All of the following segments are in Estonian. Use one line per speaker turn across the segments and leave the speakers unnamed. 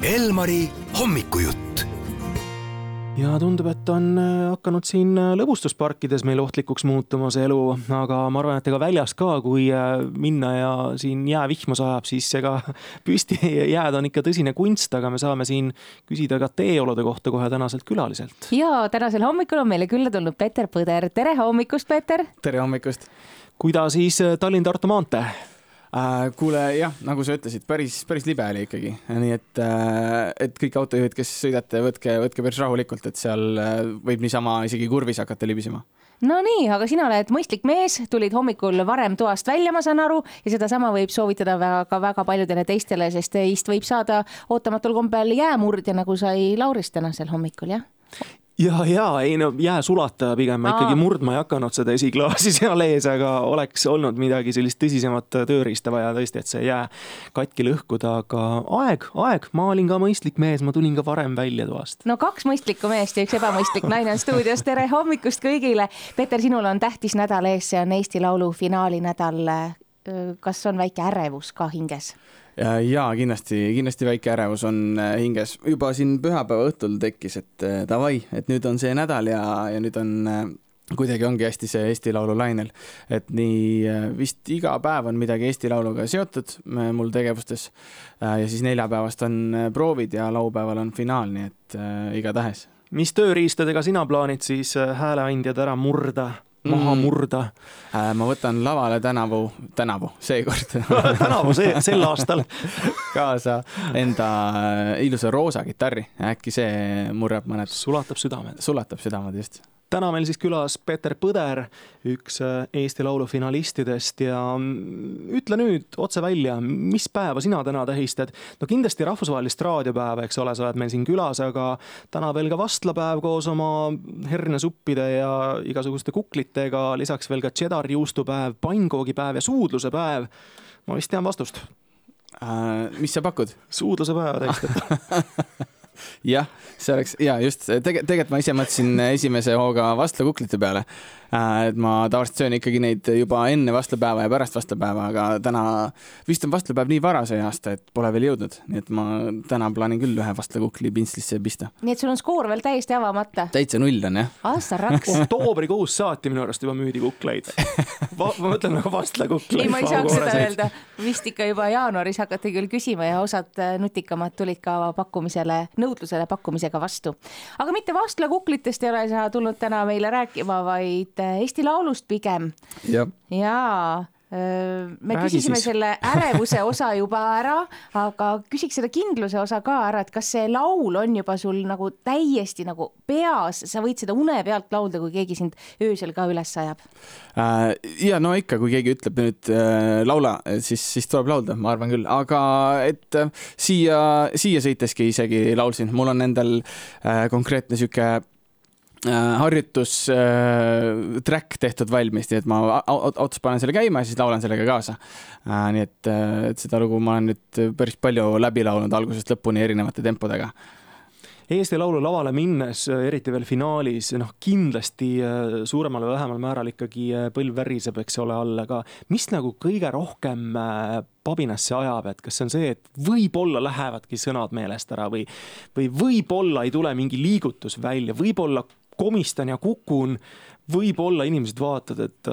Elmari hommikujutt.
ja tundub, et on äh, hakanud siin äh, lõbustusparkides meil ohtlikuks muutuma see elu, aga ma arvan, et ega väljas ka, kui äh, minna ja siin jäävihma sajab, siis ega püsti jääda on ikka tõsine kunst, aga me saame siin küsida ka teeolude kohta kohe tänaselt külaliselt.
ja tänasel hommikul on meile külla tulnud Peeter Põder, tere hommikust, Peeter.
tere hommikust.
kuidas siis Tallinn-Tartu maantee?
Äh, kuule jah, nagu sa ütlesid, päris, päris libe oli ikkagi, nii et, äh, et kõik autojuhid, kes sõidate, võtke, võtke päris rahulikult, et seal äh, võib niisama isegi kurvis hakata libisema.
Nonii, aga sina oled mõistlik mees, tulid hommikul varem toast välja, ma saan aru, ja sedasama võib soovitada väga, väga paljudele teistele, sest teist võib saada ootamatul kombel jäämurdja, nagu sai Lauris tänasel hommikul, jah?
Ja, ja ei no jääsulataja pigem, ma ikkagi murdma ei hakanud seda esiklaasi seal ees, aga oleks olnud midagi sellist tõsisemat tööriista vaja tõesti, et see jää katki lõhkuda, aga aeg, aeg, ma olin ka mõistlik mees, ma tulin ka varem välja toast.
no kaks mõistlikku meest ja üks ebamõistlik naine on stuudios, tere hommikust kõigile. Peeter, sinul on tähtis nädal ees, see on Eesti Laulu finaalinädal. kas on väike ärevus ka hinges?
Ja kindlasti, kindlasti väike ärevus on äh, hinges. juba siin pühapäeva õhtul tekkis, et äh, davai, et nüüd on see nädal ja, ja nüüd on äh, kuidagi ongi hästi see Eesti Laulu lainel, et nii vist iga päev on midagi Eesti Lauluga seotud mul tegevustes. ja siis neljapäevast on proovid ja laupäeval on finaal, nii et äh, igatahes.
mis tööriistadega sina plaanid siis hääleandjad ära murda? Maha mm. murda
mm.? ma võtan lavale tänavu, tänavu, seekord
tänavu, see, sel aastal
kaasa enda äh, ilusa roosa kitarri, äkki see murrab mõned.
sulatab südamed.
sulatab südamed, just
täna meil siis külas Peeter Põder, üks äh, Eesti Laulu finalistidest ja mm, ütle nüüd otse välja, mis päeva sina täna tähistad? no kindlasti rahvusvahelist raadiopäeva, eks ole, sa oled meil siin külas, aga täna veel ka vastlapäev koos oma hernesuppide ja igasuguste kuklitega, lisaks veel ka cheddar juustupäev, pannkoogipäev ja suudluse päev. ma vist tean vastust
äh,. mis sa pakud?
suudluse päeva tähistada
jah, see oleks ja just tege-, tegelikult ma ise mõtlesin esimese hooga vastlakuklite peale Äh, et ma tavaliselt söön ikkagi neid juba enne vastlapäeva ja pärast vastlapäeva, aga täna vist on vastlapäev nii vara see aasta, et pole veel jõudnud, nii et ma täna plaanin küll ühe vastlakukli pintslisse pista.
nii et sul on skoor veel täiesti avamata?
täitsa null on jah.
ah sa raks.
oktoobrikuus saati minu arust juba müüdi kukleid ma mõtlen nagu vastlakukleid.
ei, ma ei saaks seda öelda, vist ikka juba jaanuaris hakati küll küsima ja osad nutikamad tulid ka pakkumisele, nõudlusele pakkumisega vastu. aga mitte vastlakuklitest ei ole sa tulnud täna meile rääkima, vaid Eesti Laulust pigem. jaa me Räägi küsisime siis. selle ärevuse osa juba ära, aga küsiks seda kindluse osa ka ära, et kas see laul on juba sul nagu täiesti nagu peas, sa võid seda une pealt laulda, kui keegi sind öösel ka üles ajab
äh,? ja no ikka, kui keegi ütleb nüüd äh, laula, siis, siis tuleb laulda, ma arvan küll, aga et äh, siia, siia sõiteski isegi laulsin, mul on endal äh, konkreetne sihuke harjutustrack äh, tehtud valmis, nii et ma autos panen selle käima ja siis laulan sellega kaasa. Äh, nii et, et seda lugu ma olen nüüd päris palju läbi laulnud algusest lõpuni erinevate tempodega
Eesti Laulu lavale minnes, eriti veel finaalis, noh kindlasti suuremal või vähemal määral ikkagi põlv väriseb, eks ole, all, aga mis nagu kõige rohkem pabinasse ajab, et kas see on see, et võib-olla lähevadki sõnad meelest ära või, või võib-olla ei tule mingi liigutus välja, võib-olla komistan ja kukun, võib-olla inimesed vaatavad, et,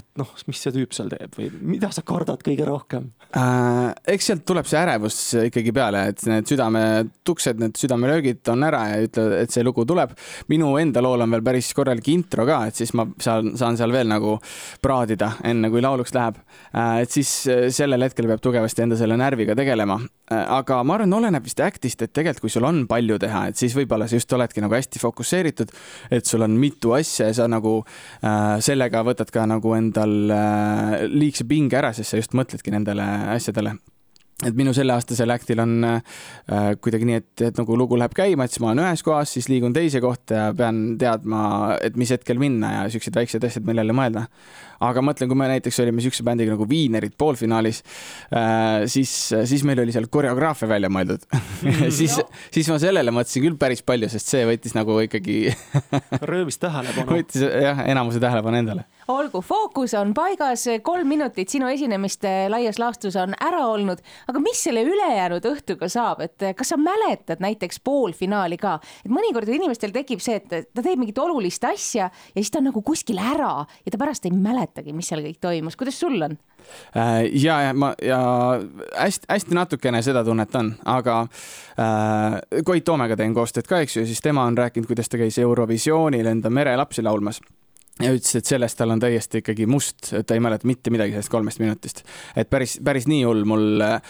et noh, mis see tüüp seal teeb või mida sa kardad kõige rohkem
äh,? eks sealt tuleb see ärevus ikkagi peale, et need südametuksed, need südamelöögid on ära ja ütlevad, et see lugu tuleb. minu enda lool on veel päris korralik intro ka, et siis ma saan, saan seal veel nagu praadida, enne kui lauluks läheb äh,. et siis sellel hetkel peab tugevasti enda selle närviga tegelema Äh, aga ma arvan, oleneb vist act'ist, et tegelikult kui sul on palju teha, et siis võib-olla sa just oledki nagu hästi fokusseeritud, et sul on mitu asja ja sa nagu äh, sellega võtad ka nagu endal äh, liigse pinge ära, sest sa just mõtledki nendele asjadele et minu selleaastasel act'il on äh, kuidagi nii, et, et nagu lugu läheb käima, et siis ma olen ühes kohas, siis liigun teise kohta ja pean teadma, et mis hetkel minna ja siuksed väiksed asjad, millele mõelda. aga mõtlen, kui me näiteks olime siukse bändiga nagu Viinerid poolfinaalis äh,, siis, siis meil oli seal koreograafia välja mõeldud siis, siis ma sellele mõtlesin küll päris palju, sest see võttis nagu ikkagi
röövis tähelepanu.
võttis jah, enamuse tähelepanu endale
olgu, fookus on paigas, kolm minutit sinu esinemist laias laastus on ära olnud, aga mis selle ülejäänud õhtuga saab, et kas sa mäletad näiteks poolfinaali ka, et mõnikord inimestel tekib see, et ta teeb mingit olulist asja ja siis ta on nagu kuskil ära ja ta pärast ei mäletagi, mis seal kõik toimus, kuidas sul on?
Äh, ja, ja ma ja hästi-hästi natukene seda tunnet on, aga äh, Koit Toomega teen koostööd ka, eks ju, siis tema on rääkinud, kuidas ta käis Eurovisioonil enda merelapsi laulmas ja ütles, et sellest tal on täiesti ikkagi must, ta ei mäleta mitte midagi sellest kolmest minutist. et päris, päris nii hull mul äh,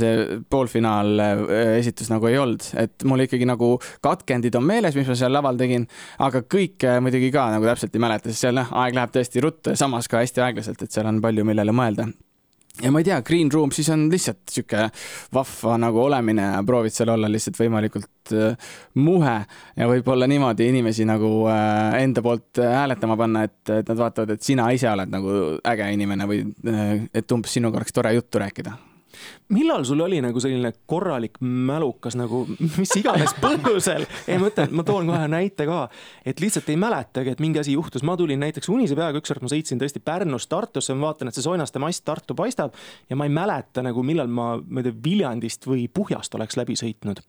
see poolfinaal äh, esitus nagu ei olnud, et mul ikkagi nagu katkendid on meeles, mis ma seal laval tegin, aga kõike muidugi ka nagu täpselt ei mäleta, sest seal noh, aeg läheb tõesti ruttu ja samas ka hästi aeglaselt, et seal on palju, millele mõelda ja ma ei tea, green room siis on lihtsalt sihuke vahva nagu olemine ja proovid seal olla lihtsalt võimalikult äh, muhe ja võib-olla niimoodi inimesi nagu äh, enda poolt äh, hääletama panna, et, et nad vaatavad, et sina ise oled nagu äge inimene või et umbes sinuga oleks tore juttu rääkida
millal sul oli nagu selline korralik mälukas nagu mis iganes põhjusel, ei ma ütlen, ma toon kohe näite ka, et lihtsalt ei mäletagi, et mingi asi juhtus, ma tulin näiteks unise peaga ükskord, ma sõitsin tõesti Pärnust Tartusse, ma vaatan, et see Soinaste mast Tartu paistab ja ma ei mäleta nagu, millal ma, ma ei tea, Viljandist või Puhjast oleks läbi sõitnud.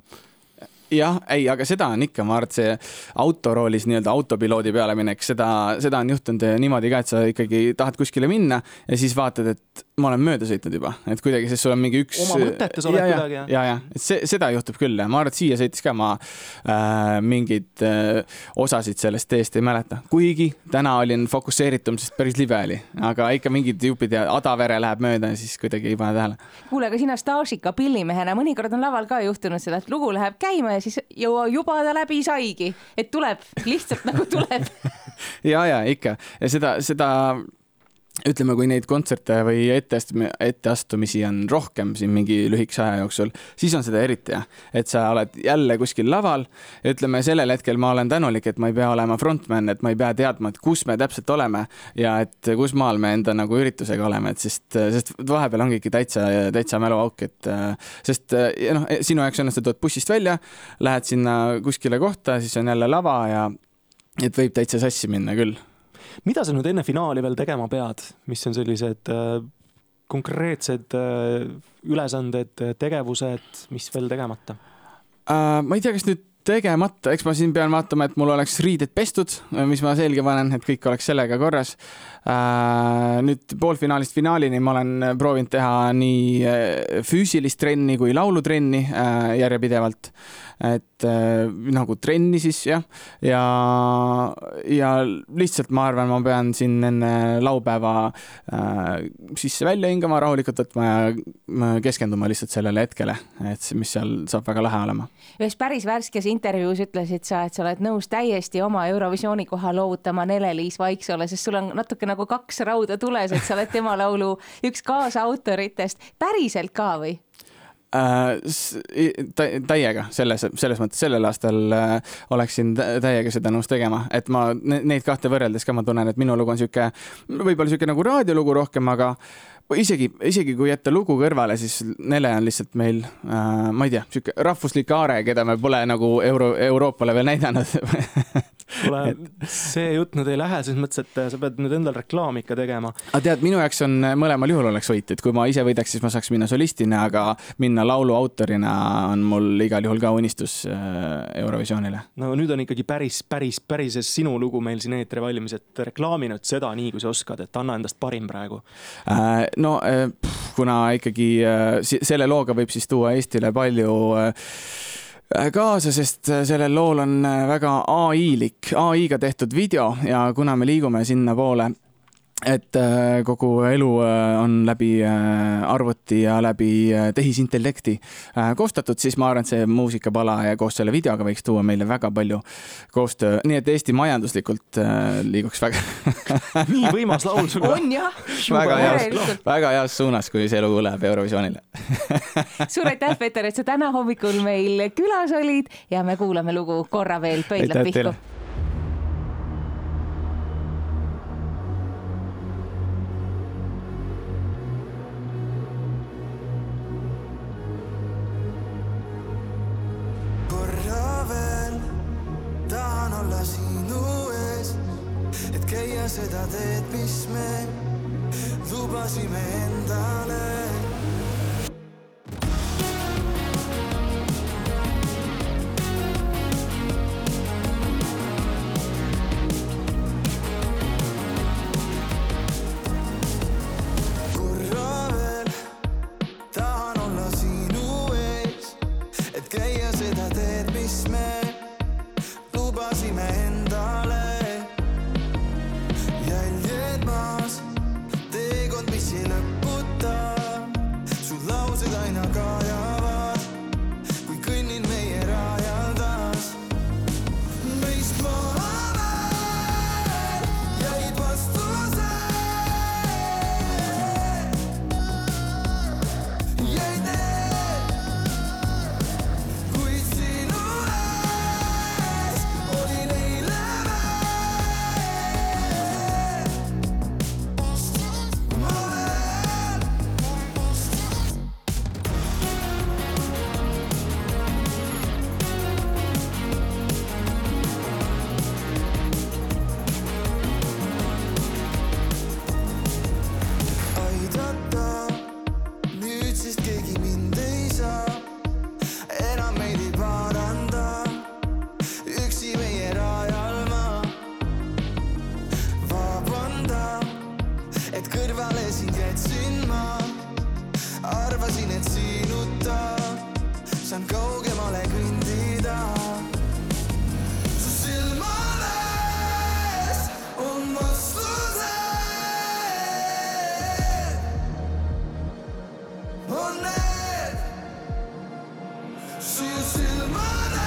Jah, ei, aga seda on ikka, ma arvan, et see autoroolis nii-öelda autopiloodi peale minek, seda, seda on juhtunud niimoodi ka, et sa ikkagi tahad kuskile minna ja siis vaatad, et ma olen mööda sõitnud juba, et kuidagi, sest sul on mingi üks.
oma mõtetes oled ja, kuidagi
jah? ja, ja, et see, seda juhtub küll ja ma arvan, et siia sõitis ka ma äh, mingeid äh, osasid sellest teest ei mäleta, kuigi täna olin fokusseeritum, sest päris libe oli, aga ikka mingid jupid ja Adavere läheb mööda ja siis kuidagi ei pane tähele.
kuule, aga sina staažika pillimehena, mõnikord on laval ka juhtunud seda, et lugu läheb käima ja siis ju, juba ta läbi saigi, et tuleb lihtsalt nagu tuleb
ja, ja ikka ja seda, seda ütleme, kui neid kontserte või etteastumisi, etteastumisi on rohkem siin mingi lühikese aja jooksul, siis on seda eriti jah, et sa oled jälle kuskil laval. ütleme, sellel hetkel ma olen tänulik, et ma ei pea olema frontman, et ma ei pea teadma, et kus me täpselt oleme ja et kus maal me enda nagu üritusega oleme, et sest, sest vahepeal ongi ikka täitsa, täitsa mäluauk, et sest noh, sinu jaoks on, et sa tuled bussist välja, lähed sinna kuskile kohta, siis on jälle lava ja et võib täitsa sassi minna küll
mida sa nüüd enne finaali veel tegema pead, mis on sellised äh, konkreetsed äh, ülesanded, tegevused, mis veel tegemata?
Uh,? ma ei tea, kas nüüd tegemata, eks ma siin pean vaatama, et mul oleks riided pestud, mis ma selga panen, et kõik oleks sellega korras. Nüüd poolfinaalist finaalini ma olen proovinud teha nii füüsilist trenni kui laulutrenni järjepidevalt et äh, nagu trenni siis jah, ja, ja lihtsalt ma arvan, ma pean siin enne laupäeva äh, sisse välja hingama, rahulikult võtma ja keskenduma lihtsalt sellele hetkele, et mis seal saab väga lahe olema.
ühes päris värskes intervjuus ütlesid sa, et sa oled nõus täiesti oma Eurovisiooni koha loovutama Nele-Liis Vaiksole, sest sul on natuke nagu kaks rauda tules, et sa oled tema laulu üks kaasautoritest. päriselt ka või?
Äh, täiega selles, selles mõttes sellel aastal äh, oleksin täiega seda nõus tegema, et ma neid kahte võrreldes ka ma tunnen, et minu lugu on sihuke, võib-olla sihuke nagu raadiolugu rohkem, aga isegi, isegi kui jätta lugu kõrvale, siis Nele on lihtsalt meil äh,, ma ei tea, sihuke rahvuslik aare, keda me pole nagu euro, Euroopale veel näidanud
kuule et..., see jutt nüüd ei lähe selles mõttes, et sa pead nüüd endal reklaami ikka tegema.
aga tead, minu jaoks on mõlemal juhul oleks võit, et kui ma ise võidaks, siis ma saaks minna solistina, aga minna laulu autorina on mul igal juhul ka unistus äh, Eurovisioonile.
no nüüd on ikkagi päris, päris, päris sinu lugu meil siin eetri valmis, et reklaami nüüd seda nii, kui sa oskad, et anna endast parim praegu
äh,. No äh, kuna ikkagi selle looga võib siis tuua Eestile palju Äh, kaasa, sest äh, sellel lool on äh, väga ai-lik, ai-ga tehtud video ja kuna me liigume sinnapoole, et äh, kogu elu äh, on läbi äh, arvuti ja läbi tehisintellekti koostatud, siis ma arvan, et see muusikapala ja koos selle videoga võiks tuua meile väga palju koostöö, nii et Eesti majanduslikult liiguks väga
nii võimas laul sul
on jah.
väga heas, väga heas suunas, kui see lugu läheb Eurovisioonile.
Suur aitäh, Peeter, et sa täna hommikul meil külas olid ja me kuulame lugu korra veel pöidlad pihku
olla sinu ees, et käia seda teed, mis me lubasime endale on need. su silmad.